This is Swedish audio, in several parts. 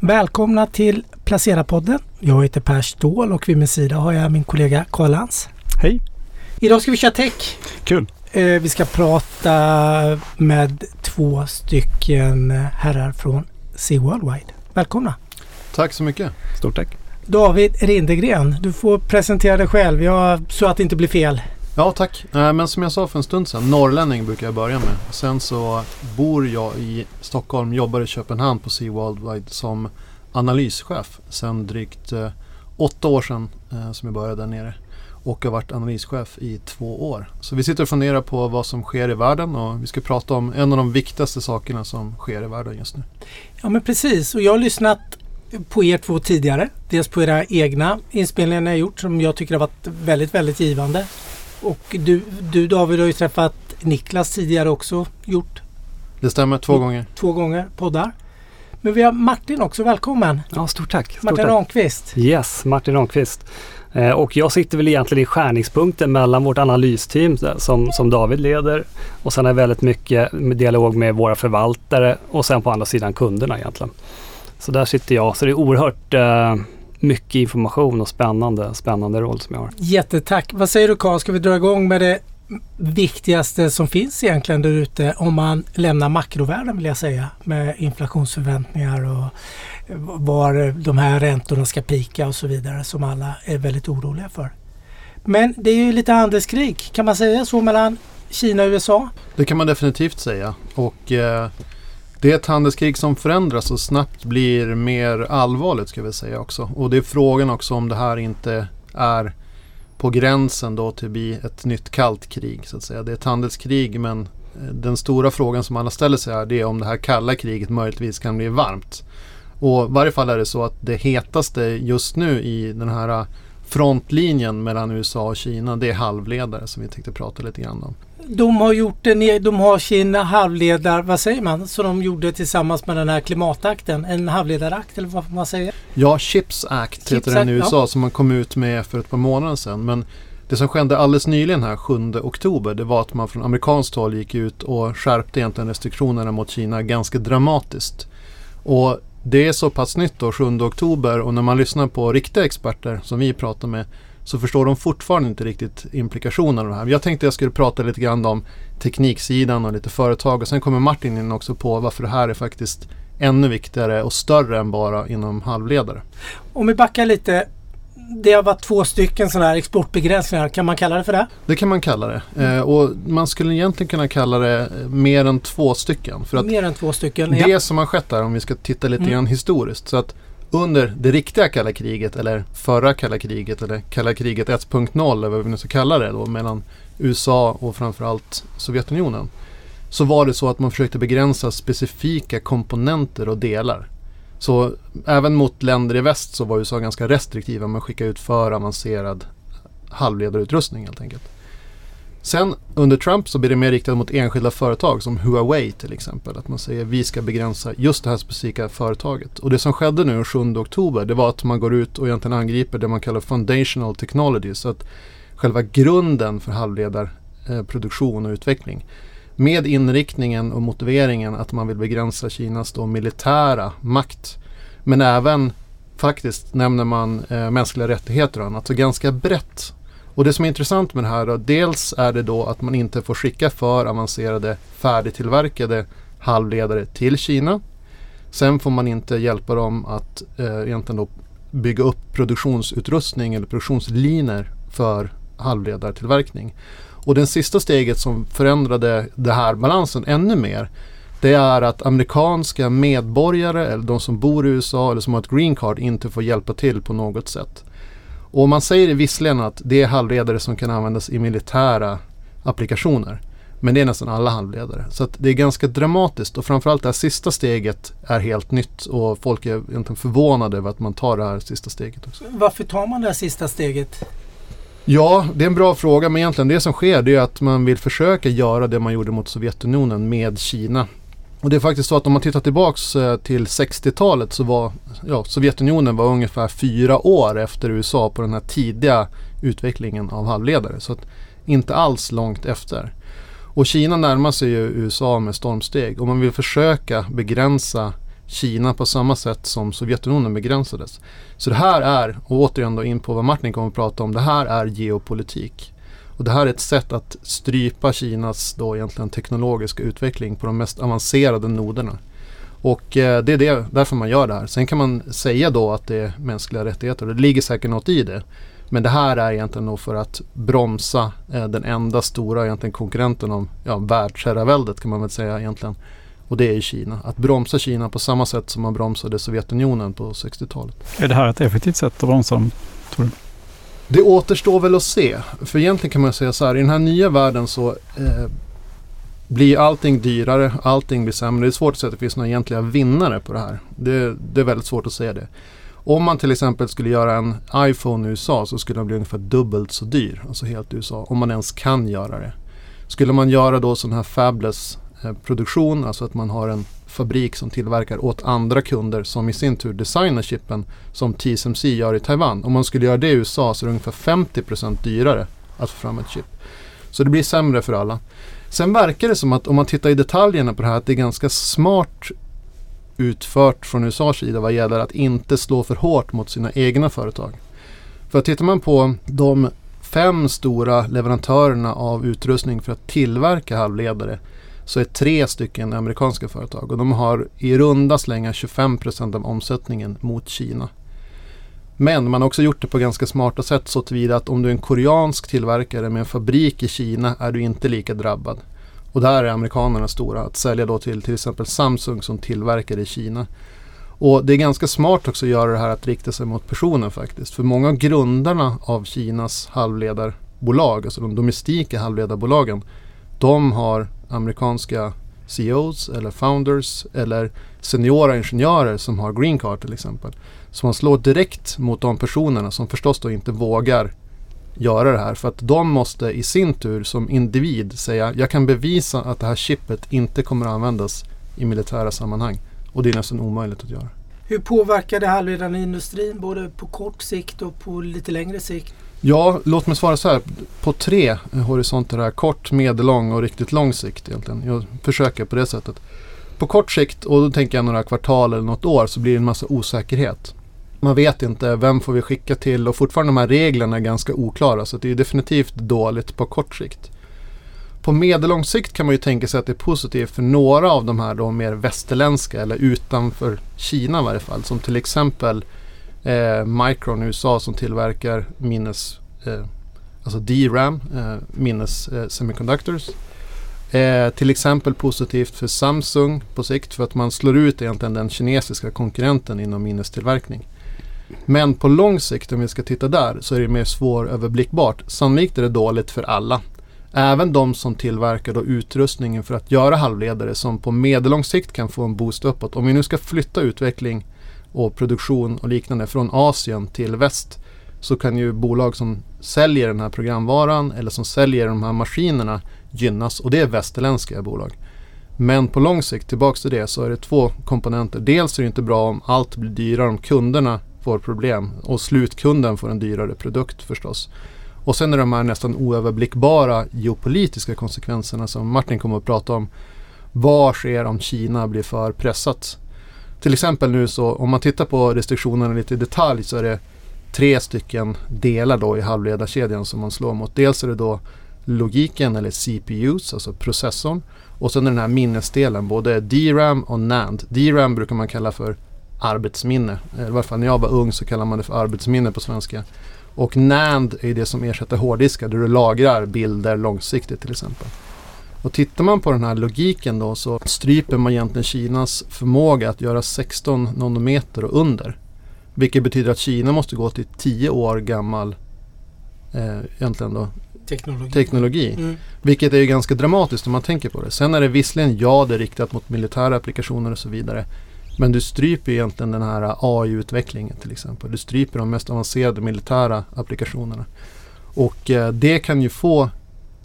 Välkomna till Placera-podden. Jag heter Per Ståhl och vid min sida har jag min kollega Karl Lantz. Hej! Idag ska vi köra tech. Kul! Eh, vi ska prata med två stycken herrar från Sea Worldwide. Välkomna! Tack så mycket! Stort tack! David Rindegren, du får presentera dig själv jag, så att det inte blir fel. Ja, tack. Eh, men som jag sa för en stund sedan, norrlänning brukar jag börja med. Sen så bor jag i Stockholm, jobbar i Köpenhamn på Sea Worldwide som analyschef sedan drygt eh, åtta år sedan eh, som jag började där nere. Och har varit analyschef i två år. Så vi sitter och funderar på vad som sker i världen och vi ska prata om en av de viktigaste sakerna som sker i världen just nu. Ja men precis och jag har lyssnat på er två tidigare. Dels på era egna inspelningar ni har gjort som jag tycker har varit väldigt, väldigt givande. Och du, du David har ju träffat Niklas tidigare också gjort. Det stämmer, två gånger. Två gånger poddar. Men vi har Martin också, välkommen! Ja, stort tack! Stort Martin tack. Ramqvist. Yes, Martin Ramqvist. Eh, och jag sitter väl egentligen i skärningspunkten mellan vårt analysteam som, som David leder och sen är väldigt mycket dialog med våra förvaltare och sen på andra sidan kunderna egentligen. Så där sitter jag. Så det är oerhört eh, mycket information och spännande, spännande roll som jag har. Jättetack! Vad säger du Karl, ska vi dra igång med det viktigaste som finns egentligen där ute om man lämnar makrovärlden vill jag säga med inflationsförväntningar och var de här räntorna ska pika och så vidare som alla är väldigt oroliga för. Men det är ju lite handelskrig, kan man säga så mellan Kina och USA? Det kan man definitivt säga. Och eh, det är ett handelskrig som förändras och snabbt blir mer allvarligt ska vi säga också. Och det är frågan också om det här inte är på gränsen då till att bli ett nytt kallt krig så att säga. Det är ett handelskrig men eh, den stora frågan som alla ställer sig är det är om det här kalla kriget möjligtvis kan bli varmt. Och i varje fall är det så att det hetaste just nu i den här frontlinjen mellan USA och Kina det är halvledare som vi tänkte prata lite grann om. De har gjort det, de har sina halvledar, vad säger man, som de gjorde tillsammans med den här klimatakten, en halvledarakt eller vad man säger? Ja, Chips Act Chips heter den i USA ja. som man kom ut med för ett par månader sedan. Men det som skedde alldeles nyligen här 7 oktober det var att man från amerikanskt håll gick ut och skärpte egentligen restriktionerna mot Kina ganska dramatiskt. Och det är så pass nytt då, 7 oktober och när man lyssnar på riktiga experter som vi pratar med så förstår de fortfarande inte riktigt implikationerna av det här. Jag tänkte jag skulle prata lite grann om tekniksidan och lite företag och sen kommer Martin in också på varför det här är faktiskt ännu viktigare och större än bara inom halvledare. Om vi backar lite. Det har varit två stycken sådana här exportbegränsningar. Kan man kalla det för det? Det kan man kalla det. Eh, och man skulle egentligen kunna kalla det eh, mer än två stycken. För att Mer än två stycken. det Ja. som har skett där, om vi ska titta lite Mm. grann historiskt. Så att under det riktiga kalla kriget eller förra kalla kriget eller kalla kriget 1.0 eller vad vi nu ska kalla det då mellan USA och framförallt Sovjetunionen. Så var det så att man försökte begränsa specifika komponenter och delar. Så även mot länder i väst så var USA ganska restriktiva med att skicka ut för avancerad halvledarutrustning helt enkelt. Sen under Trump så blir det mer riktat mot enskilda företag som Huawei till exempel. Att man säger vi ska begränsa just det här specifika företaget. Och det som skedde nu den 7 oktober det var att man går ut och egentligen angriper det man kallar foundational technology. Så att själva grunden för halvledarproduktion och utveckling. Med inriktningen och motiveringen att man vill begränsa Kinas då militära makt. Men även faktiskt nämner man eh, mänskliga rättigheter och annat. Så ganska brett och det som är intressant med det här då, dels är det då att man inte får skicka för avancerade färdigtillverkade halvledare till Kina. Sen får man inte hjälpa dem att eh, egentligen då bygga upp produktionsutrustning eller produktionslinjer för halvledartillverkning. Och det sista steget som förändrade den här balansen ännu mer det är att amerikanska medborgare eller de som bor i USA eller som har ett green card inte får hjälpa till på något sätt. Och man säger visserligen att det är halvledare som kan användas i militära applikationer. Men det är nästan alla halvledare. Så det är ganska dramatiskt och framförallt det här sista steget är helt nytt och folk är egentligen förvånade över att man tar det här sista steget också. Varför tar man det här sista steget? Ja, det är en bra fråga men egentligen det som sker det är att man vill försöka göra det man gjorde mot Sovjetunionen med Kina. Och det är faktiskt så att om man tittar tillbaks eh, till 60-talet så var ja, Sovjetunionen var ungefär fyra år efter USA på den här tidiga utvecklingen av halvledare. Så att inte alls långt efter. Och Kina närmar sig ju USA med stormsteg och man vill försöka begränsa Kina på samma sätt som Sovjetunionen begränsades. Så det här är, och återigen då in på vad Martin kommer att prata om, det här är geopolitik. Och det här är ett sätt att strypa Kinas då egentligen teknologiska utveckling på de mest avancerade noderna. Och eh, det är det, därför man gör det här. Sen kan man säga då att det är mänskliga rättigheter och det ligger säkert något i det. Men det här är egentligen då för att bromsa eh, den enda stora egentligen konkurrenten om ja, världsherraväldet kan man väl säga egentligen. Och det är ju Kina. Att bromsa Kina på samma sätt som man bromsade Sovjetunionen på 60-talet. Är det här ett effektivt sätt att bromsa dem, tror du? Det återstår väl att se. För egentligen kan man säga så här, i den här nya världen så eh, blir allting dyrare, allting blir sämre. Det är svårt att säga att det finns några egentliga vinnare på det här. Det, det är väldigt svårt att säga det. Om man till exempel skulle göra en iPhone i USA så skulle den bli ungefär dubbelt så dyr. Alltså helt i USA. Om man ens kan göra det. Skulle man göra då sån här fabless eh, produktion, alltså att man har en fabrik som tillverkar åt andra kunder som i sin tur designar chippen som TSMC gör i Taiwan. Om man skulle göra det i USA så är det ungefär 50% dyrare att få fram ett chip. Så det blir sämre för alla. Sen verkar det som att om man tittar i detaljerna på det här att det är ganska smart utfört från USAs sida vad gäller att inte slå för hårt mot sina egna företag. För tittar man på de fem stora leverantörerna av utrustning för att tillverka halvledare så är tre stycken amerikanska företag och de har i runda slängar 25% av omsättningen mot Kina. Men man har också gjort det på ganska smarta sätt så tillvida att om du är en koreansk tillverkare med en fabrik i Kina är du inte lika drabbad. Och där är amerikanerna stora, att sälja då till till exempel Samsung som tillverkar i Kina. Och det är ganska smart också att göra det här att rikta sig mot personen faktiskt. För många av grundarna av Kinas halvledarbolag, alltså de domestika halvledarbolagen, de har amerikanska CEOs eller founders eller seniora ingenjörer som har green card till exempel. Så man slår direkt mot de personerna som förstås då inte vågar göra det här. För att de måste i sin tur som individ säga jag kan bevisa att det här chippet inte kommer att användas i militära sammanhang. Och det är nästan omöjligt att göra. Hur påverkar det halvledande industrin både på kort sikt och på lite längre sikt? Ja, låt mig svara så här. På tre horisonter här. Kort, medellång och riktigt lång sikt egentligen. Jag försöker på det sättet. På kort sikt, och då tänker jag några kvartal eller något år, så blir det en massa osäkerhet. Man vet inte vem får vi skicka till och fortfarande de här reglerna är ganska oklara så det är definitivt dåligt på kort sikt. På medellång sikt kan man ju tänka sig att det är positivt för några av de här då mer västerländska eller utanför Kina i varje fall. Som till exempel eh, Micron i USA som tillverkar minnes, eh, alltså DRAM, eh, minnes eh, semiconductors. Eh, till exempel positivt för Samsung på sikt för att man slår ut egentligen den kinesiska konkurrenten inom minnestillverkning. Men på lång sikt om vi ska titta där så är det mer svåröverblickbart. Sannolikt är det dåligt för alla. Även de som tillverkar då utrustningen för att göra halvledare som på medellång sikt kan få en boost uppåt. Om vi nu ska flytta utveckling och produktion och liknande från Asien till väst så kan ju bolag som säljer den här programvaran eller som säljer de här maskinerna gynnas och det är västerländska bolag. Men på lång sikt, tillbaks till det, så är det två komponenter. Dels är det inte bra om allt blir dyrare om kunderna får problem och slutkunden får en dyrare produkt förstås. Och sen är de här nästan oöverblickbara geopolitiska konsekvenserna som Martin kommer att prata om. Vad sker om Kina blir för pressat? Till exempel nu så om man tittar på restriktionerna lite i detalj så är det tre stycken delar då i halvledarkedjan som man slår mot. Dels är det då logiken eller CPUs, alltså processorn. Och sen är den här minnesdelen, både DRAM och NAND. DRAM brukar man kalla för arbetsminne. Eh, I varje fall när jag var ung så kallade man det för arbetsminne på svenska. Och NAND är det som ersätter hårddiskar där du lagrar bilder långsiktigt till exempel. Och tittar man på den här logiken då så stryper man egentligen Kinas förmåga att göra 16 nanometer och under. Vilket betyder att Kina måste gå till 10 år gammal eh, egentligen då, teknologi. teknologi. Mm. Vilket är ju ganska dramatiskt om man tänker på det. Sen är det visserligen ja, det är riktat mot militära applikationer och så vidare. Men du stryper egentligen den här AI-utvecklingen till exempel. Du stryper de mest avancerade militära applikationerna. Och eh, det kan ju få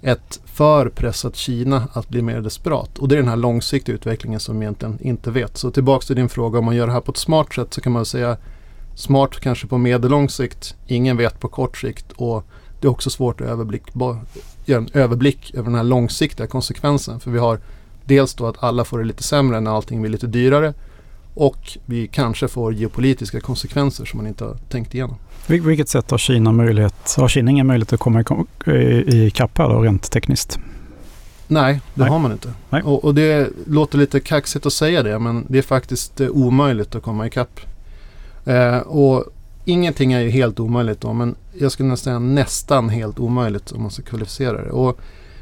ett för pressat Kina att bli mer desperat. Och det är den här långsiktiga utvecklingen som egentligen inte vet. Så tillbaks till din fråga, om man gör det här på ett smart sätt så kan man säga smart kanske på medellång sikt, ingen vet på kort sikt och det är också svårt att överblick, göra en överblick över den här långsiktiga konsekvensen. För vi har dels då att alla får det lite sämre när allting blir lite dyrare Och vi kanske får geopolitiska konsekvenser som man inte har tänkt igenom. Vil vilket sätt har Kina möjlighet, har Kina ingen möjlighet att komma i, i, i kapp här då, rent tekniskt? Nej, det Nej. har man inte. Och, och det låter lite kaxigt att säga det men det är faktiskt eh, omöjligt att komma ikapp. Eh, och ingenting är ju helt omöjligt då men jag skulle nästan säga nästan helt omöjligt om man ska kvalificera det. Och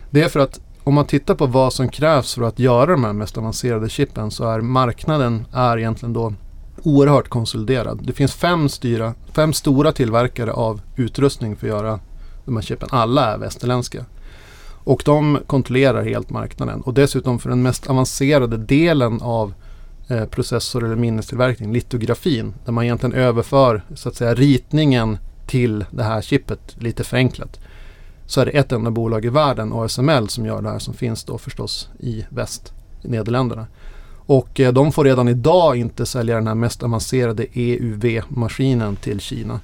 det är för att om man tittar på vad som krävs för att göra de här mest avancerade chippen så är marknaden är egentligen då oerhört konsoliderad. Det finns fem, styra, fem stora tillverkare av utrustning för att göra de här chippen. Alla är västerländska. Och de kontrollerar helt marknaden. Och dessutom för den mest avancerade delen av eh, processor eller minnestillverkning, litografin, där man egentligen överför så att säga ritningen till det här chippet lite förenklat. Så är det ett enda bolag i världen, ASML, som gör det här som finns då förstås i väst, i Nederländerna. Och eh, de får redan idag inte sälja den här mest avancerade EUV-maskinen till Kina.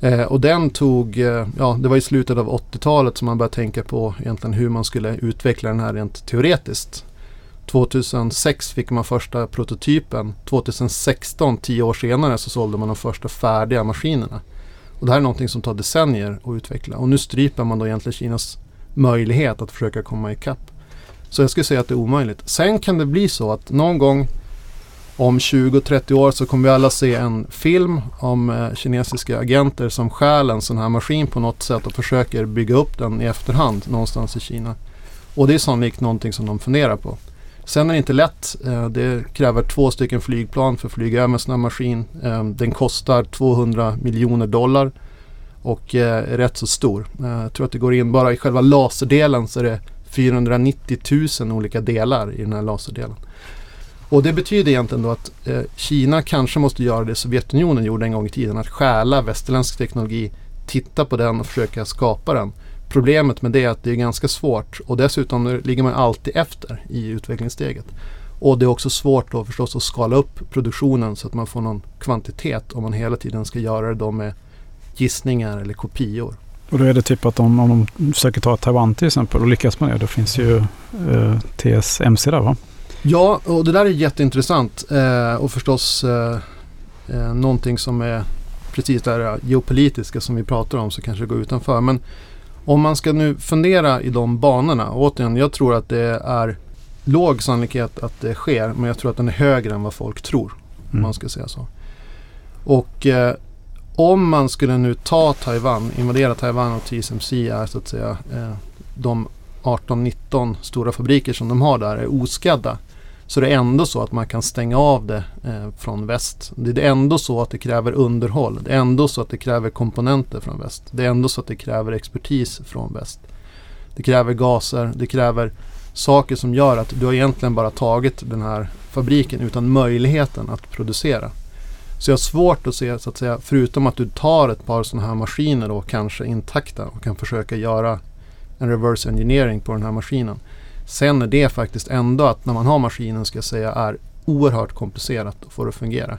Eh, och den tog, eh, ja det var i slutet av 80-talet som man började tänka på egentligen hur man skulle utveckla den här rent teoretiskt. 2006 fick man första prototypen. 2016, tio år senare, så sålde man de första färdiga maskinerna. Och det här är någonting som tar decennier att utveckla. Och nu stryper man då egentligen Kinas möjlighet att försöka komma ikapp. Så jag skulle säga att det är omöjligt. Sen kan det bli så att någon gång om 20-30 år så kommer vi alla se en film om eh, kinesiska agenter som stjäl en sån här maskin på något sätt och försöker bygga upp den i efterhand någonstans i Kina. Och det är sannolikt någonting som de funderar på. Sen är det inte lätt. Eh, det kräver två stycken flygplan för att flyga över en sån här maskin. Eh, den kostar 200 miljoner dollar och eh, är rätt så stor. Eh, jag tror att det går in bara i själva laserdelen så är det 490 000 olika delar i den här laserdelen. Och det betyder egentligen då att eh, Kina kanske måste göra det Sovjetunionen gjorde en gång i tiden. Att stjäla västerländsk teknologi, titta på den och försöka skapa den. Problemet med det är att det är ganska svårt och dessutom ligger man alltid efter i utvecklingssteget. Och det är också svårt då förstås att skala upp produktionen så att man får någon kvantitet om man hela tiden ska göra det då med gissningar eller kopior. Och då är det typ att om, om de försöker ta Taiwan till exempel och lyckas med det, då finns ju eh, TSMC där va? Ja, och det där är jätteintressant eh, och förstås eh, eh, någonting som är precis det här geopolitiska som vi pratar om så kanske det går utanför. Men om man ska nu fundera i de banorna, återigen, jag tror att det är låg sannolikhet att det sker, men jag tror att den är högre än vad folk tror. Om Mm. man ska säga så. Och eh, om man skulle nu ta Taiwan, invadera Taiwan och TSMC är så att säga eh, de 18-19 stora fabriker som de har där är oskadda. Så det är ändå så att man kan stänga av det eh, från väst. Det är ändå så att det kräver underhåll. Det är ändå så att det kräver komponenter från väst. Det är ändå så att det kräver expertis från väst. Det kräver gaser. Det kräver saker som gör att du har egentligen bara tagit den här fabriken utan möjligheten att producera. Så jag har svårt att se, så att säga, förutom att du tar ett par sådana här maskiner då kanske intakta och kan försöka göra en reverse engineering på den här maskinen. Sen är det faktiskt ändå att när man har maskinen ska jag säga är oerhört komplicerat att få det att fungera.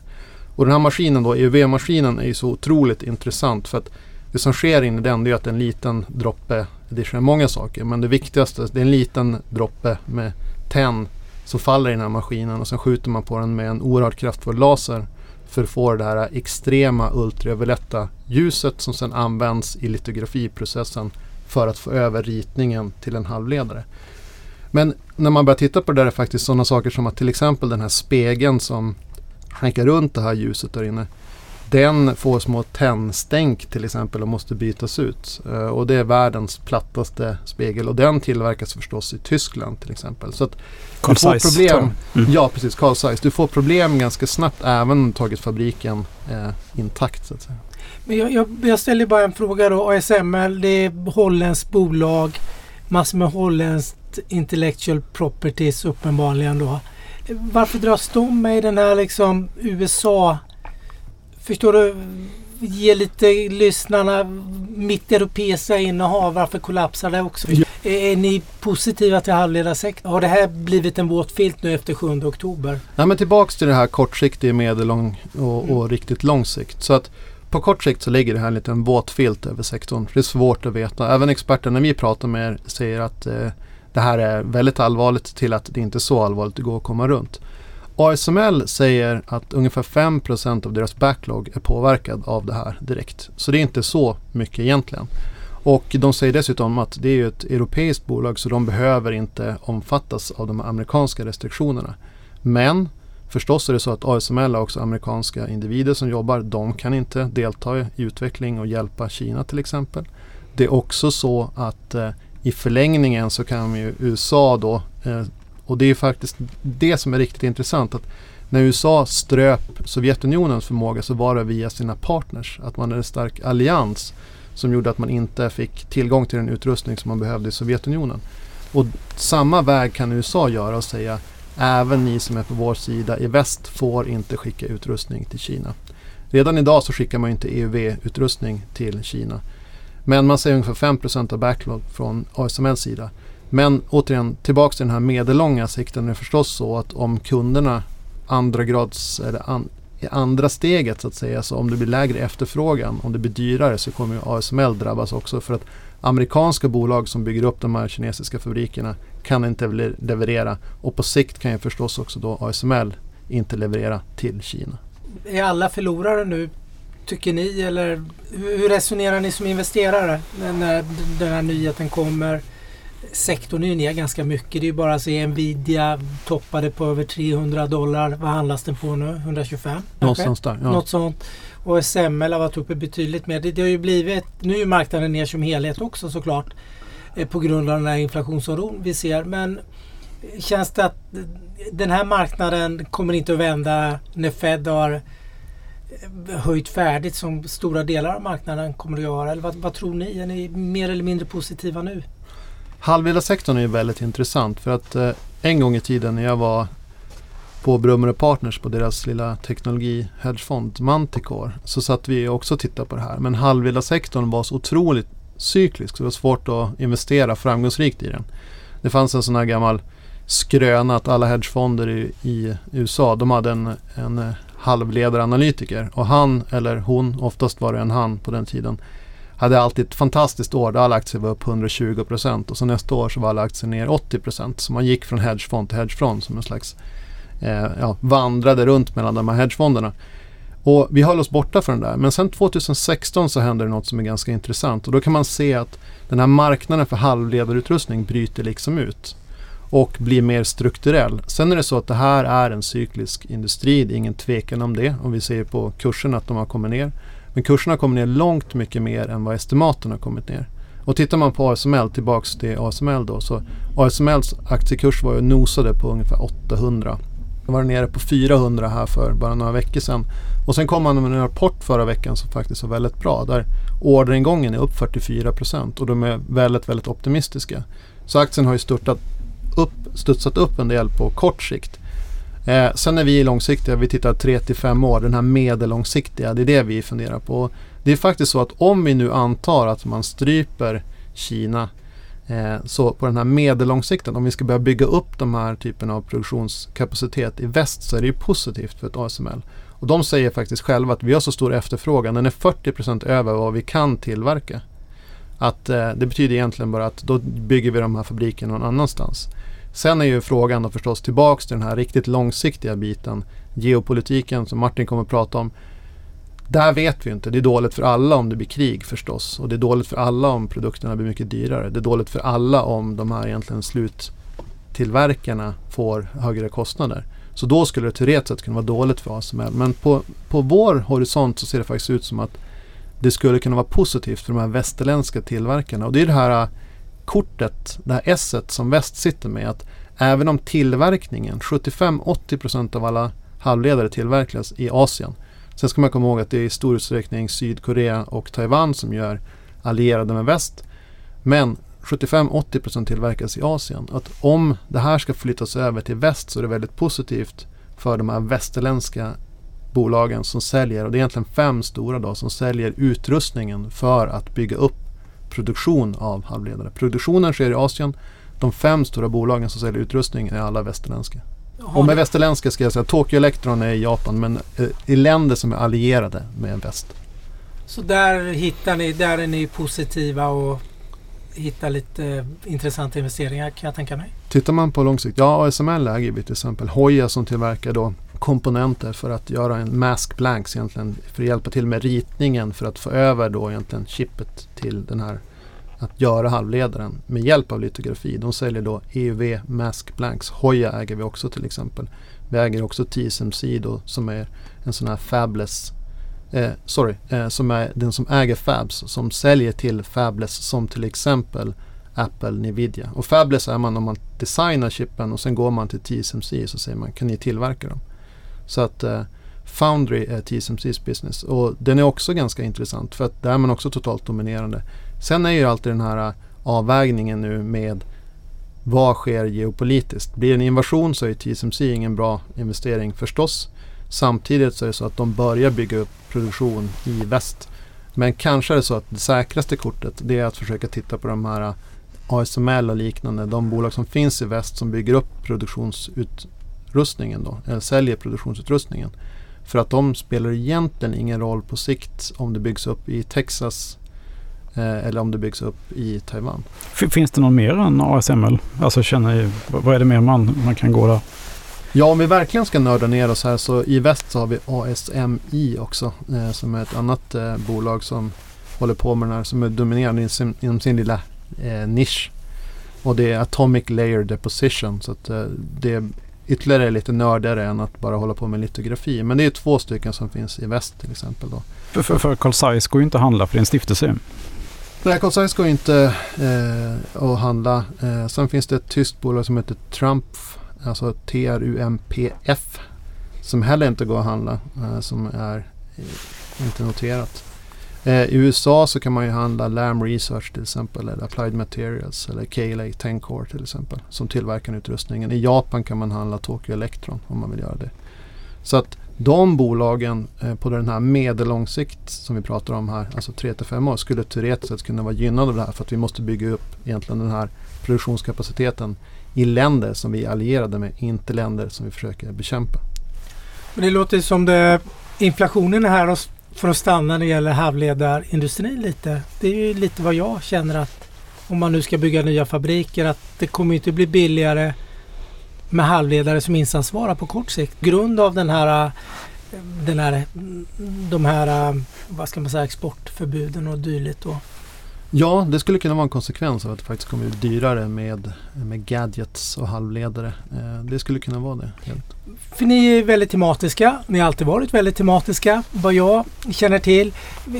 Och den här maskinen då, EUV-maskinen är ju så otroligt intressant för att det som sker in i den det är att en liten droppe, det sker många saker men det viktigaste det är en liten droppe med tenn som faller i den här maskinen och sen skjuter man på den med en oerhört kraftfull laser för att få det här extrema ultravioletta ljuset som sedan används i litografiprocessen för att få över ritningen till en halvledare. Men när man börjar titta på det där är faktiskt sådana saker som att till exempel den här spegeln som hankar runt det här ljuset där inne. Den får små tändstänk till exempel och måste bytas ut. Eh, och det är världens plattaste spegel och den tillverkas förstås i Tyskland till exempel. Så att Carl du får Zeiss, problem. Mm. Ja, precis. Carl Zeiss. Du får problem ganska snabbt även om du tagit fabriken eh, intakt. Så att säga. Men jag, jag, jag ställer bara en fråga då. ASML det är holländskt bolag. Massor med holländskt intellectual properties uppenbarligen då. Varför dras de med i den här liksom USA... Förstår du? Ge lite lyssnarna mitt europeiska innehav. Varför kollapsar det också? Ja. Är, ni positiva till halvledarsektorn? Har det här blivit en våt filt nu efter 7 oktober? Nej, men tillbaks till det här kortsiktiga, medellång och, och riktigt lång sikt. Så att på kort sikt så ligger det här en liten våt filt över sektorn. Det är svårt att veta. Även experterna vi pratar med säger att eh, det här är väldigt allvarligt till att det inte är så allvarligt det går att komma runt. ASML säger att ungefär 5% av deras backlog är påverkad av det här direkt. Så det är inte så mycket egentligen. Och de säger dessutom att det är ett europeiskt bolag så de behöver inte omfattas av de amerikanska restriktionerna. Men förstås är det så att ASML har också amerikanska individer som jobbar. De kan inte delta i utveckling och hjälpa Kina till exempel. Det är också så att eh, i förlängningen så kan ju USA då, eh, och det är faktiskt det som är riktigt intressant, att när USA ströp Sovjetunionens förmåga så var det via sina partners. Att man är en stark allians som gjorde att man inte fick tillgång till den utrustning som man behövde i Sovjetunionen. Och samma väg kan USA göra och säga även ni som är på vår sida i väst får inte skicka utrustning till Kina. Redan idag så skickar man inte EUV-utrustning till Kina. Men man säger ungefär 5% av backlog från ASMLs sida. Men återigen, tillbaka till den här medellånga sikten är det förstås så att om kunderna andra grads, eller an, i andra steget så att säga, så om det blir lägre efterfrågan, om det blir dyrare så kommer ju ASML drabbas också för att amerikanska bolag som bygger upp de här kinesiska fabrikerna kan inte leverera och på sikt kan ju förstås också då ASML inte leverera till Kina. Är alla förlorare nu tycker ni eller hur resonerar ni som investerare när den här nyheten kommer? Sektorn är ju ner ganska mycket. Det är bara att se Nvidia toppade på över 300 dollar. Vad handlas den på nu? 125? Någonstans där. Ja. Något sånt. Och SML har varit uppe betydligt mer. Det, det har ju blivit, nu är marknaden ner som helhet också såklart. Eh, på grund av den här inflationsoron vi ser. Men känns det att den här marknaden kommer inte att vända när Fed har höjt färdigt som stora delar av marknaden kommer att göra? Eller vad, vad tror ni? Är ni mer eller mindre positiva nu? Halvledarsektorn är ju väldigt intressant för att eh, en gång i tiden när jag var på Brummer Partners på deras lilla teknologi-hedgefond Manticore så satt vi också och tittade på det här. Men halvledarsektorn var så otroligt cyklisk så det var svårt att investera framgångsrikt i den. Det fanns en sån här gammal skröna att alla hedgefonder i, i USA de hade en, en eh, halvledaranalytiker och han eller hon, oftast var det en han på den tiden, hade alltid ett fantastiskt år där alla aktier var upp 120 procent och så nästa år så var alla aktier ner 80 procent. Så man gick från hedgefond till hedgefond som en slags eh, ja, vandrade runt mellan de här hedgefonderna. Och vi höll oss borta från det där. Men sen 2016 så hände det något som är ganska intressant och då kan man se att den här marknaden för halvledarutrustning bryter liksom ut och blir mer strukturell. Sen är det så att det här är en cyklisk industri, det är ingen tvekan om det. Om vi ser på kursen att de har kommit ner. Men kurserna kommer ner långt mycket mer än vad estimaten har kommit ner. Och tittar man på ASML, tillbaks till ASML då, så ASMLs aktiekurs var ju nosade på ungefär 800. Den var nere på 400 här för bara några veckor sedan. Och sen kom man med en rapport förra veckan som faktiskt var väldigt bra. Där orderingången är upp 44 procent och de är väldigt, väldigt optimistiska. Så aktien har ju störtat upp, studsat upp en del på kort sikt. Eh, sen är vi långsiktiga, vi tittar 3 till 5 år, den här medellångsiktiga, det är det vi funderar på. Det är faktiskt så att om vi nu antar att man stryper Kina eh, så på den här medellångsikten, om vi ska börja bygga upp de här typen av produktionskapacitet i väst så är det ju positivt för ett ASML. Och de säger faktiskt själva att vi har så stor efterfrågan, den är 40% över vad vi kan tillverka. Att eh, det betyder egentligen bara att då bygger vi de här fabrikerna någon annanstans. Sen är ju frågan då förstås tillbaks till den här riktigt långsiktiga biten. Geopolitiken som Martin kommer att prata om. Där vet vi inte. Det är dåligt för alla om det blir krig förstås. Och det är dåligt för alla om produkterna blir mycket dyrare. Det är dåligt för alla om de här egentligen sluttillverkarna får högre kostnader. Så då skulle det teoretiskt sett kunna vara dåligt för ASML. Men på, på vår horisont så ser det faktiskt ut som att det skulle kunna vara positivt för de här västerländska tillverkarna. Och det är det här kortet, det här S som väst sitter med. att Även om tillverkningen, 75-80% av alla halvledare tillverkas i Asien. Sen ska man komma ihåg att det är i stor utsträckning Sydkorea och Taiwan som gör allierade med väst. Men 75-80% tillverkas i Asien. Att om det här ska flyttas över till väst så är det väldigt positivt för de här västerländska bolagen som säljer, och det är egentligen fem stora då, som säljer utrustningen för att bygga upp produktion av halvledare. Produktionen sker i Asien. De fem stora bolagen som säljer utrustning är alla västerländska. Och med västerländska ska jag säga Tokyo Electron är i Japan men eh, i länder som är allierade med väst. Så där hittar ni, där är ni positiva och hitta lite intressanta investeringar kan jag tänka mig. Tittar man på lång sikt, ja ASML äger vi till exempel Hoya som tillverkar då komponenter för att göra en mask blanks egentligen för att hjälpa till med ritningen för att få över då egentligen chippet till den här att göra halvledaren med hjälp av litografi. De säljer då EUV Mask Blanks. Hoya äger vi också till exempel. Vi äger också TSMC då som är en sån här fabless eh, sorry, eh, som är den som äger Fabs som säljer till Fabless som till exempel Apple, Nvidia. Och Fabless är man om man designar chippen och sen går man till TSMC så säger man kan ni tillverka dem? Så att eh, Foundry är TSMCs business och den är också ganska intressant för att där är man också totalt dominerande. Sen är ju alltid den här eh, avvägningen nu med vad sker geopolitiskt? Blir det en invasion så är TSMC ingen bra investering förstås. Samtidigt så är det så att de börjar bygga upp produktion i väst. Men kanske är det så att det säkraste kortet det är att försöka titta på de här eh, ASML och liknande. De bolag som finns i väst som bygger upp produktionsutrustningen då, eller säljer produktionsutrustningen. För att de spelar egentligen ingen roll på sikt om det byggs upp i Texas eh, eller om det byggs upp i Taiwan. Finns det någon mer än ASML? Alltså känner, vad är det mer man, man kan gå där? Ja, om vi verkligen ska nörda ner oss här så i väst så har vi ASMI också eh, som är ett annat eh, bolag som håller på med den här som är dominerande inom sin, inom sin lilla eh, nisch. Och det är Atomic Layer Deposition så att eh, det ytterligare lite nördigare än att bara hålla på med litografi. Men det är två stycken som finns i väst till exempel. Då. För, för, för Carl Zeiss går ju inte att handla för det är en stiftelse. Nej, Carl Zeiss går inte eh, att handla. Eh, sen finns det ett tyskt bolag som heter Trump alltså TRUMPF som heller inte går att handla, eh, som är eh, inte noterat. Eh, I USA så kan man ju handla Lam Research till exempel eller Applied Materials eller KLA Tencore till exempel som tillverkar utrustningen. I Japan kan man handla Tokyo Electron om man vill göra det. Så att de bolagen eh, på den här medellång sikt som vi pratar om här, alltså 3-5 år, skulle teoretiskt sett kunna vara gynnade av det här för att vi måste bygga upp egentligen den här produktionskapaciteten i länder som vi är allierade med, inte länder som vi försöker bekämpa. Men det låter som det inflationen är här för att stanna när det gäller halvledarindustrin lite. Det är ju lite vad jag känner att om man nu ska bygga nya fabriker att det kommer inte bli billigare med halvledare som insatsvara på kort sikt. Grund av den här, den här, de här vad ska man säga, exportförbuden och dylikt. Och Ja, det skulle kunna vara en konsekvens av att det faktiskt kommer bli dyrare med, med gadgets och halvledare. Eh, det skulle kunna vara det. Helt. För ni är väldigt tematiska. Ni har alltid varit väldigt tematiska vad jag känner till.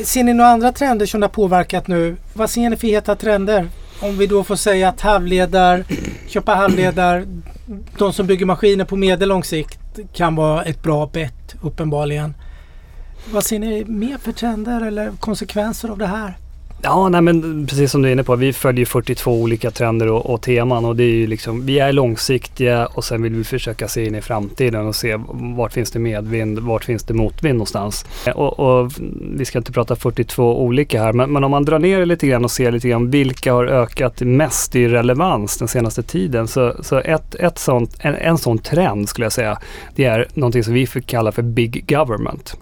Ser ni några andra trender som har påverkat nu? Vad ser ni för heta trender? Om vi då får säga att halvledar, köpa halvledar, de som bygger maskiner på medellång sikt kan vara ett bra bett uppenbarligen. Vad ser ni mer för trender eller konsekvenser av det här? Ja, nej men precis som du är inne på, vi följer 42 olika trender och, och, teman och det är ju liksom, vi är långsiktiga och sen vill vi försöka se in i framtiden och se vart finns det medvind, vart finns det motvind någonstans. Och, och vi ska inte prata 42 olika här, men, men, om man drar ner det lite grann och ser lite grann vilka har ökat mest i relevans den senaste tiden. Så, så ett, ett sånt, en, en sån trend skulle jag säga, det är någonting som vi kallar för Big Government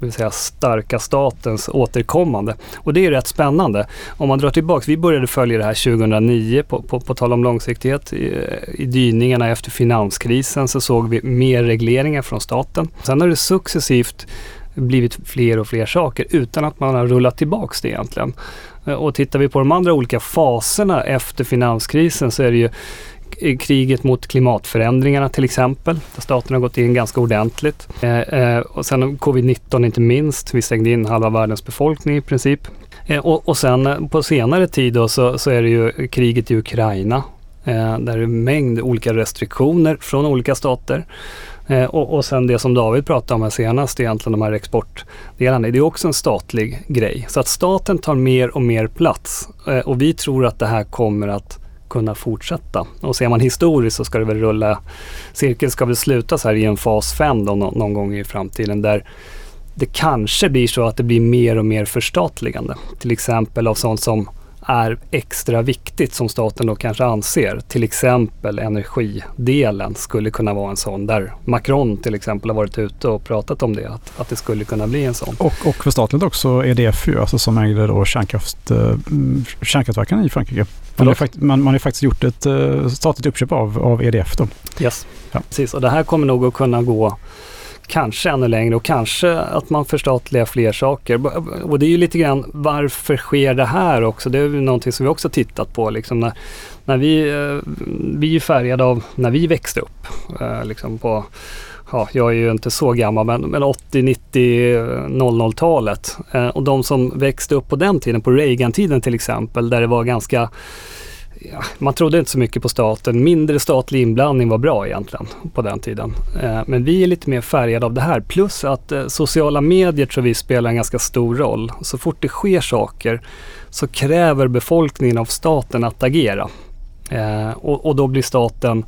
det vill säga starka statens återkommande. Och det är rätt spännande. Om man drar tillbaks, vi började följa det här 2009 på, på, på tal om långsiktighet. I, I dyningarna efter finanskrisen så såg vi mer regleringar från staten. Sen har det successivt blivit fler och fler saker utan att man har rullat tillbaks det egentligen. Och tittar vi på de andra olika faserna efter finanskrisen så är det ju kriget mot klimatförändringarna till exempel, där staten har gått in ganska ordentligt. Eh, eh, och sen covid-19 inte minst, vi stängde in halva världens befolkning i princip. Eh, och, och, sen på senare tid då så, så är det ju kriget i Ukraina, där det är en mängd olika restriktioner från olika stater. Och, och sen det som David pratade om här senast, egentligen de här exportdelarna, det är också en statlig grej. Så att staten tar mer och mer plats och vi tror att det här kommer att kunna fortsätta. Och ser man historiskt så ska det väl rulla, cirkeln ska väl sluta så här i en fas 5 då någon, någon gång i framtiden där det kanske blir så att det blir mer och mer förstatligande. Till exempel av sånt som är extra viktigt som staten då kanske anser. Till exempel energidelen skulle kunna vara en sån där Macron till exempel har varit ute och pratat om det, att, att det skulle kunna bli en sån. Och, och förstatligat också EDF ju, alltså som ägde då kärnkraft, eh, kärnkraftverken i Frankrike. Man har, fakt, man, man har faktiskt gjort ett uh, statligt uppköp av, av EDF då. Yes, ja. precis. Och det här kommer nog att kunna gå kanske ännu längre och kanske att man förstatligar fler saker. Och det är ju lite grann varför sker det här också? Det är ju någonting som vi också tittat på. Liksom när, när vi, eh, vi är färgade av när vi växte upp. Eh, liksom på, ja, jag är ju inte så gammal men, men 80, 90, 00-talet. Och de som växte upp på den tiden, på Reagan-tiden till exempel, där det var ganska ja, man trodde inte så mycket på staten. Mindre statlig inblandning var bra egentligen på den tiden. Eh, men vi är lite mer färgade av det här. Plus att eh, sociala medier tror vi spelar en ganska stor roll. Så fort det sker saker så kräver befolkningen av staten att agera. Eh, och, och, då blir staten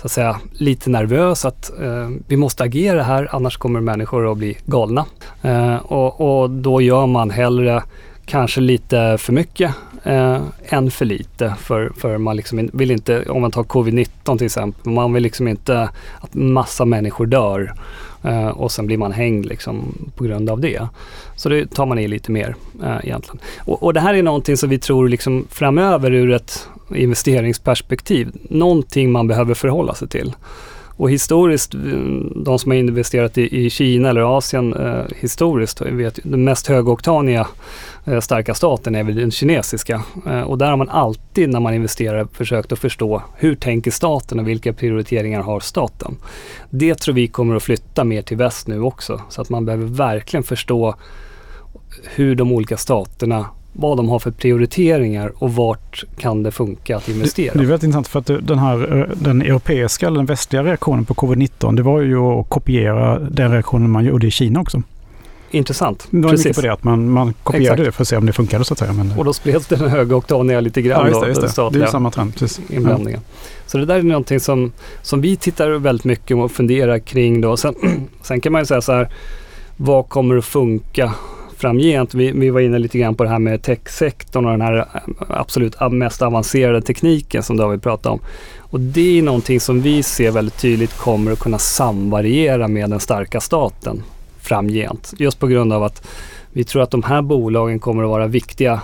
så att säga lite nervös att eh, vi måste agera här annars kommer människor att bli galna. Eh, och, och då gör man hellre kanske lite för mycket eh, än för lite. För, för man liksom vill inte, om man tar covid-19 till exempel, man vill liksom inte att massa människor dör eh, och sen blir man hängd liksom på grund av det. Så det tar man i lite mer eh, egentligen. Och, och, det här är någonting som vi tror liksom framöver ur ett investeringsperspektiv, någonting man behöver förhålla sig till. Och historiskt, mm, de som har investerat i, i Kina eller Asien eh, historiskt vet den mest högoktaniga eh, starka staten är väl den kinesiska. Eh, och där har man alltid när man investerar försökt att förstå hur tänker staten och vilka prioriteringar har staten. Det tror vi kommer att flytta mer till väst nu också. Så att man behöver verkligen förstå hur de olika staterna vad de har för prioriteringar och vart kan det funka att investera. Det, det är väldigt intressant för att den här eh, den europeiska eller den västliga reaktionen på covid-19 det var ju att kopiera den reaktionen man gjorde i Kina också. Intressant. Det var Precis. mycket på det att man, man kopierade Exakt. det för att se om det funkade så att säga. Men, och då spreds den högoktaniga lite grann. Ja, just det. Just det. det är samma trend. Precis. Inblandningen. Ja. Så det där är någonting som, som vi tittar väldigt mycket och funderar kring då. Sen, sen kan man ju säga så här, vad kommer att funka framgent. Vi, vi var inne lite grann på det här med techsektorn och den här eh, absolut eh, mest avancerade tekniken som David pratade om. Och det är någonting som vi ser väldigt tydligt kommer att kunna samvariera med den starka staten framgent. Just på grund av att vi tror att de här bolagen kommer att vara viktiga,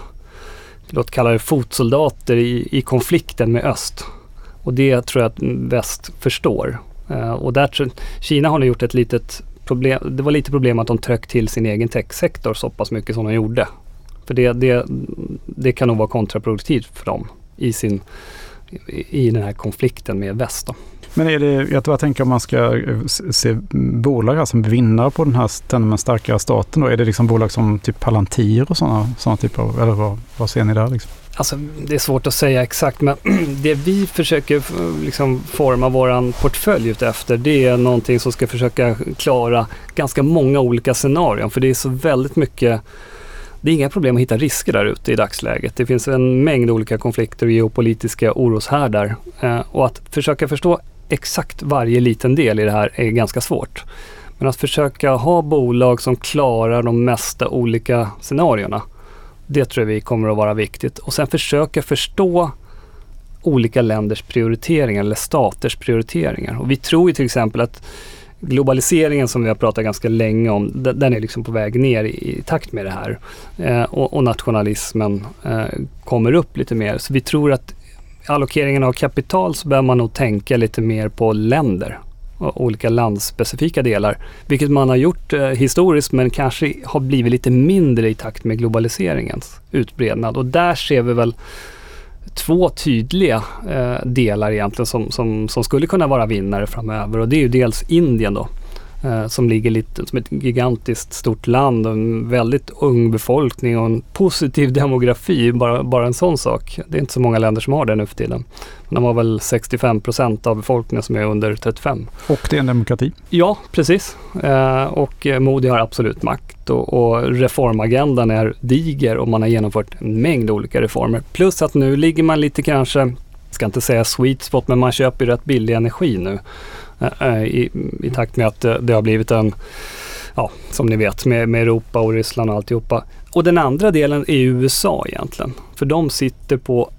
låt kalla det fotsoldater i, i konflikten med öst. Och det tror jag att väst förstår. Eh, och där, Kina har nu gjort ett litet problem, det var lite problem att de tryckte till sin egen techsektor så pass mycket som de gjorde. För det, det, det kan nog vara kontraproduktivt för dem i, sin, i den här konflikten med väst. Då. Men är det, jag bara tänker om man ska eh, se bolag som vinnare på den här den starkare staten då, är det liksom bolag som typ Palantir och sådana såna typer av, eller vad, vad ser ni där liksom? Alltså, det är svårt att säga exakt men det vi försöker liksom forma vår portfölj efter det är någonting som ska försöka klara ganska många olika scenarion för det är så väldigt mycket det är inga problem att hitta risker där ute i dagsläget. Det finns en mängd olika konflikter och geopolitiska oroshärdar. Eh, och att försöka förstå exakt varje liten del i det här är ganska svårt. Men att försöka ha bolag som klarar de mesta olika scenarierna det tror jag vi kommer att vara viktigt. Och sen försöka förstå olika länders prioriteringar eller staters prioriteringar. Och vi tror ju till exempel att globaliseringen som vi har pratat ganska länge om, den är liksom på väg ner i, i takt med det här. Eh, och, och, nationalismen eh, kommer upp lite mer. Så vi tror att allokeringen av kapital så behöver man nog tänka lite mer på länder och olika landspecifika delar. Vilket man har gjort eh, historiskt men kanske har blivit lite mindre i takt med globaliseringens utbrednad. Och där ser vi väl två tydliga eh, delar egentligen som, som, som skulle kunna vara vinnare framöver. Och det är ju dels Indien då eh, som ligger lite som ett gigantiskt stort land och en väldigt ung befolkning och en positiv demografi. Bara, bara en sån sak. Det är inte så många länder som har det nu för tiden. De har väl 65 procent av befolkningen som är under 35. Och det är en demokrati? Ja, precis. Eh, och Modi har absolut makt och, och reformagendan är diger och man har genomfört en mängd olika reformer. Plus att nu ligger man lite kanske, ska inte säga sweet spot, men man köper rätt billig energi nu. Eh, eh, I, i takt med att det, det har blivit en ja, som ni vet med, med Europa och Ryssland och alltihopa. Och den andra delen är USA egentligen. För de sitter på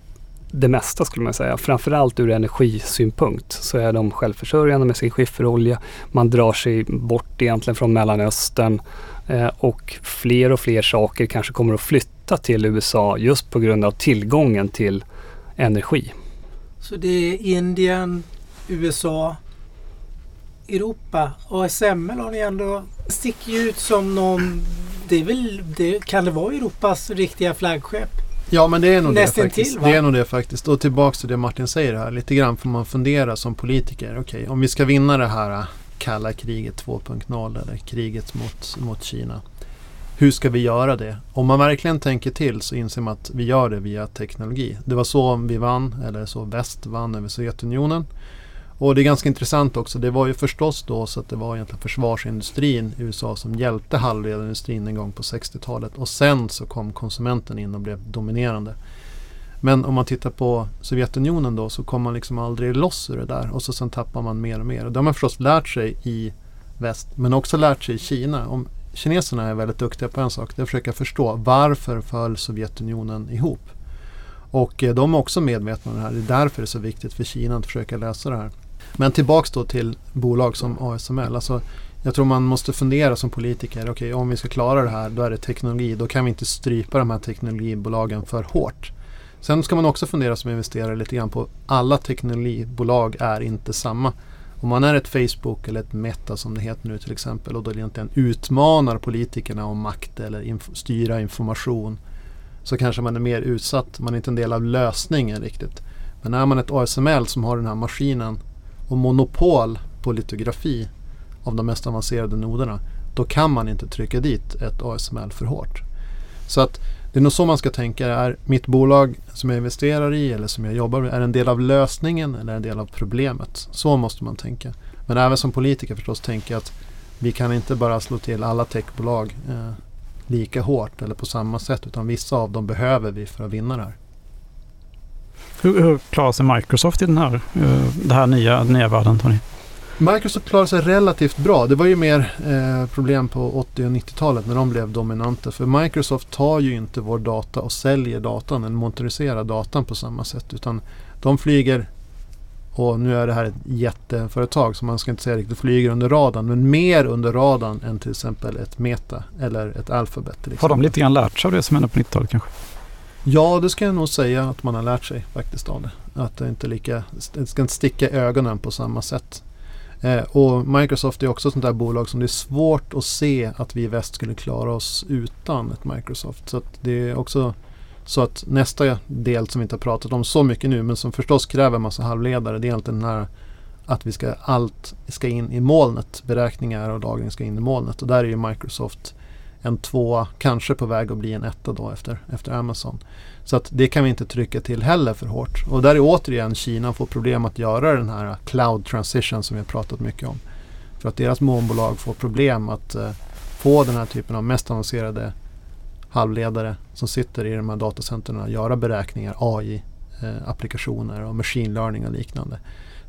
det mesta skulle man säga. Framförallt ur energisynpunkt så är de självförsörjande med sin skifferolja. Man drar sig bort egentligen från Mellanöstern eh, och fler och fler saker kanske kommer att flytta till USA just på grund av tillgången till energi. Så det är Indien, USA, Europa. ASML har ni ändå sticker ut som någon... Det är väl, det, kan det vara Europas riktiga flaggskepp? Ja men det är nog Nästan det faktiskt. till, det är nog det faktiskt. Och tillbaks till det Martin säger här. Lite grann får man fundera som politiker. Okej, om vi ska vinna det här äh, kalla kriget 2.0 eller kriget mot, mot Kina. Hur ska vi göra det? Om man verkligen tänker till så inser man att vi gör det via teknologi. Det var så vi vann, eller så väst vann över Sovjetunionen. Och det är ganska intressant också. Det var ju förstås då så att det var egentligen försvarsindustrin i USA som hjälpte halvledarindustrin en gång på 60-talet. Och sen så kom konsumenten in och blev dominerande. Men om man tittar på Sovjetunionen då så kom man liksom aldrig loss ur det där. Och så sen tappar man mer och mer. Och det har man förstås lärt sig i väst. Men också lärt sig i Kina. Om kineserna är väldigt duktiga på en sak. Det är att försöka förstå varför föll Sovjetunionen ihop. Och eh, de är också medvetna om det här. Det är därför det är så viktigt för Kina att försöka lösa det här. Men tillbaks då till bolag som ASML. Alltså, jag tror man måste fundera som politiker. Okej, om vi ska klara det här, då är det teknologi. Då kan vi inte strypa de här teknologibolagen för hårt. Sen ska man också fundera som investerare lite grann på alla teknologibolag är inte samma. Om man är ett Facebook eller ett Meta som det heter nu till exempel och då egentligen utmanar politikerna om makt eller inf- styra information så kanske man är mer utsatt. Man är inte en del av lösningen riktigt. Men är man ett ASML som har den här maskinen och monopol på litografi av de mest avancerade noderna då kan man inte trycka dit ett ASML för hårt. Så att det är nog så man ska tänka. Är mitt bolag som jag investerar i eller som jag jobbar med, är en del av lösningen eller en del av problemet? Så måste man tänka. Men även som politiker förstås tänka att vi kan inte bara slå till alla techbolag eh, lika hårt eller på samma sätt utan vissa av dem behöver vi för att vinna det här. Hur, hur klarar sig Microsoft i den här, uh, det här nya, nya världen, Tony? Microsoft klarade sig relativt bra. Det var ju mer eh, problem på 80 och 90-talet när de blev dominanta. För Microsoft tar ju inte vår data och säljer datan eller motoriserar datan på samma sätt. Utan de flyger, och nu är det här ett jätteföretag så man ska inte säga riktigt flyger under radarn. Men mer under radarn än till exempel ett Meta eller ett Alphabet. Har de lite grann lärt sig av det som hände på 90-talet kanske? Ja, det ska jag nog säga att man har lärt sig faktiskt av det. Att det inte lika, det ska inte sticka i ögonen på samma sätt. Eh, och Microsoft är också ett sånt där bolag som det är svårt att se att vi i väst skulle klara oss utan ett Microsoft. Så att det är också så att nästa del som vi inte har pratat om så mycket nu men som förstås kräver en massa halvledare det är egentligen den här att vi ska allt ska in i molnet. Beräkningar och lagring ska in i molnet och där är ju Microsoft en tvåa, kanske på väg att bli en etta då efter, efter Amazon. Så att det kan vi inte trycka till heller för hårt. Och där är återigen Kina får problem att göra den här cloud transition som vi har pratat mycket om. För att deras molnbolag får problem att eh, få den här typen av mest avancerade halvledare som sitter i de här datacentren göra beräkningar, AI-applikationer eh, och machine learning och liknande.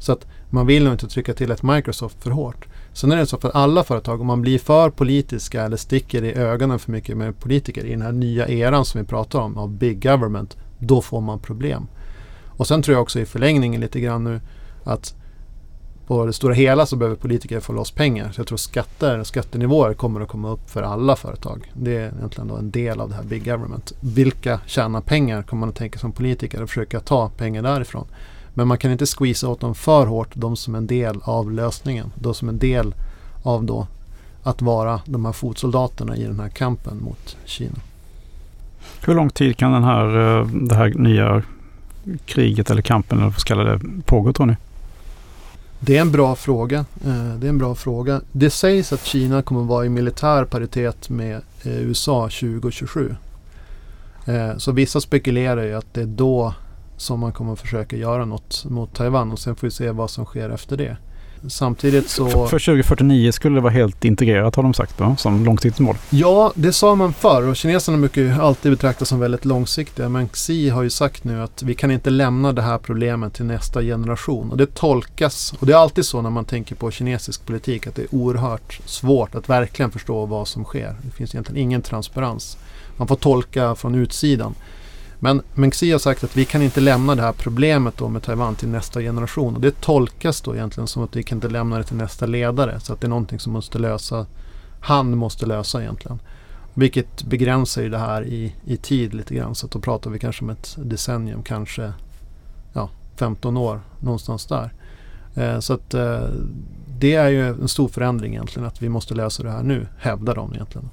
Så att man vill nog inte trycka till ett Microsoft för hårt. Sen är det så för alla företag, om man blir för politiska eller sticker i ögonen för mycket med politiker i den här nya eran som vi pratar om, av big government, då får man problem. Och sen tror jag också i förlängningen lite grann nu att på det stora hela så behöver politiker få loss pengar. Så jag tror skatter och skattenivåer kommer att komma upp för alla företag. Det är egentligen då en del av det här big government. Vilka tjänar pengar kommer man att tänka som politiker och försöka ta pengar därifrån. Men man kan inte squeeza åt dem för hårt, de som en del av lösningen. De som en del av då att vara de här fotsoldaterna i den här kampen mot Kina. Hur lång tid kan den här, eh, det här nya kriget eller kampen eller vad ska kalla det pågå tror ni? Det är en bra fråga. Eh, det är en bra fråga. Det sägs att Kina kommer att vara i militär paritet med eh, USA 2027. Eh, så vissa spekulerar ju att det är då som man kommer att försöka göra något mot Taiwan och sen får vi se vad som sker efter det. samtidigt så... För, för 2049 skulle det vara helt integrerat har de sagt va? som långsiktigt mål. Ja, det sa man förr och kineserna brukar ju alltid betraktas som väldigt långsiktiga. Men Xi har ju sagt nu att vi kan inte lämna det här problemet till nästa generation. Och det tolkas, och det är alltid så när man tänker på kinesisk politik, att det är oerhört svårt att verkligen förstå vad som sker. Det finns egentligen ingen transparens. Man får tolka från utsidan. Men Meng Xi har sagt att vi kan inte lämna det här problemet då med Taiwan till nästa generation. Och det tolkas då egentligen som att vi kan inte lämna det till nästa ledare. Så att det är någonting som måste lösa, han måste lösa egentligen. Vilket begränsar ju det här i, i tid lite grann. Så att då pratar vi kanske om ett decennium, kanske ja, 15 år, någonstans där. Eh, så att eh, det är ju en stor förändring egentligen att vi måste lösa det här nu, hävdar de egentligen.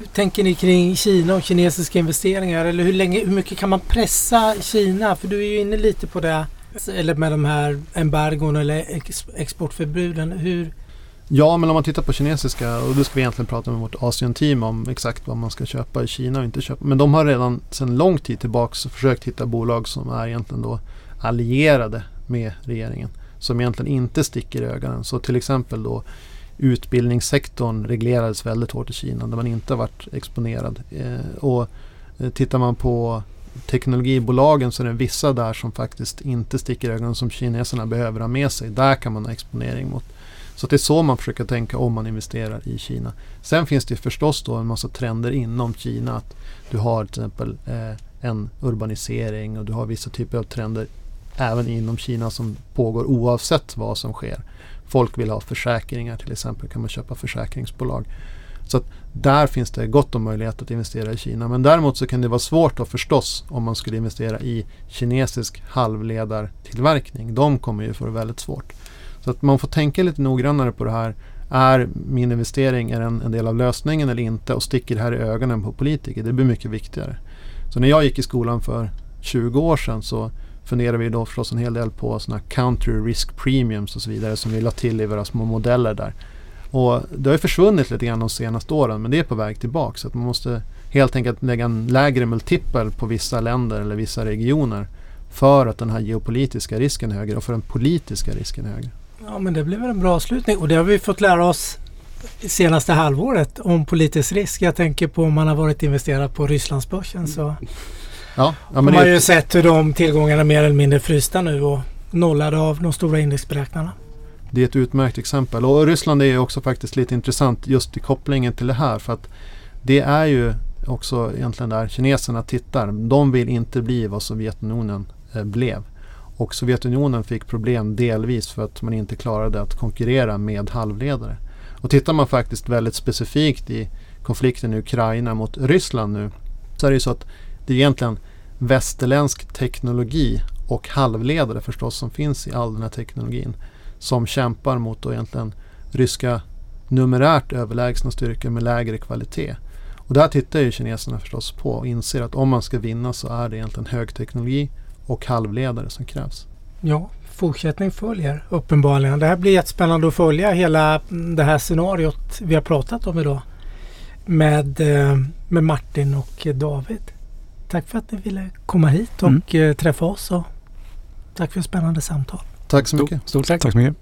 Hur tänker ni kring Kina och kinesiska investeringar? Eller hur, länge, hur mycket kan man pressa Kina? För du är ju inne lite på det. Eller med de här embargon eller ex, exportförbuden. Hur, Ja, men om man tittar på kinesiska, och då ska vi egentligen prata med vårt Asien-team om exakt vad man ska köpa i Kina och inte köpa. Men de har redan sedan lång tid tillbaka försökt hitta bolag som är egentligen då allierade med regeringen. Som egentligen inte sticker i ögonen. Så till exempel då utbildningssektorn reglerades väldigt hårt i Kina där man inte har varit exponerad. Eh, och eh, tittar man på teknologibolagen så är det vissa där som faktiskt inte sticker i ögonen som kineserna behöver ha med sig. Där kan man ha exponering mot. Så det är så man försöker tänka om man investerar i Kina. Sen finns det förstås då en massa trender inom Kina. Att du har till exempel eh, en urbanisering och du har vissa typer av trender även inom Kina som pågår oavsett vad som sker. Folk vill ha försäkringar till exempel kan man köpa försäkringsbolag. Så att där finns det gott om möjlighet att investera i Kina. Men däremot så kan det vara svårt då förstås om man skulle investera i kinesisk halvledartillverkning. De kommer ju få det väldigt svårt. Så att man får tänka lite noggrannare på det här. Är min investering är en, en del av lösningen eller inte? Och sticker det här i ögonen på politiker? Det blir mycket viktigare. Så när jag gick i skolan för 20 år sedan så funderar vi då förstås en hel del på sådana country risk premiums och så vidare som vi la till i våra små modeller där. Och det har ju försvunnit lite grann de senaste åren men det är på väg tillbaka. Så att man måste helt enkelt lägga en lägre multipel på vissa länder eller vissa regioner för att den här geopolitiska risken är högre och för den politiska risken är högre. Ja men det väl en bra avslutning och det har vi fått lära oss senaste halvåret om politisk risk. Jag tänker på om man har varit investerad på Rysslandsbörsen så Ja, ja har man det, ju sett hur de tillgångarna mer eller mindre frysta nu och nollade av de stora indexberäknarna. det är ett utmärkt exempel. Och Ryssland är också faktiskt lite intressant just i kopplingen till det här. För att det är ju också egentligen där kineserna tittar. De vill inte bli vad Sovjetunionen eh, blev. Och Sovjetunionen fick problem delvis för att man inte klarade att konkurrera med halvledare. Och tittar man faktiskt väldigt specifikt i konflikten i Ukraina mot Ryssland nu så är det ju så att det är egentligen västerländsk teknologi och halvledare förstås som finns i all den här teknologin som kämpar mot då egentligen ryska numerärt överlägsna styrkor med lägre kvalitet. Och där tittar ju kineserna förstås på och inser att om man ska vinna så är det egentligen högteknologi och halvledare som krävs. Ja, fortsättning följer uppenbarligen. Det här blir jättespännande att följa hela det här scenariot vi har pratat om idag med, eh, med Martin och David. Tack för att ni ville komma hit och Mm. eh, träffa oss och tack för ett spännande samtal. Tack så mycket. Stort tack. Tack så mycket.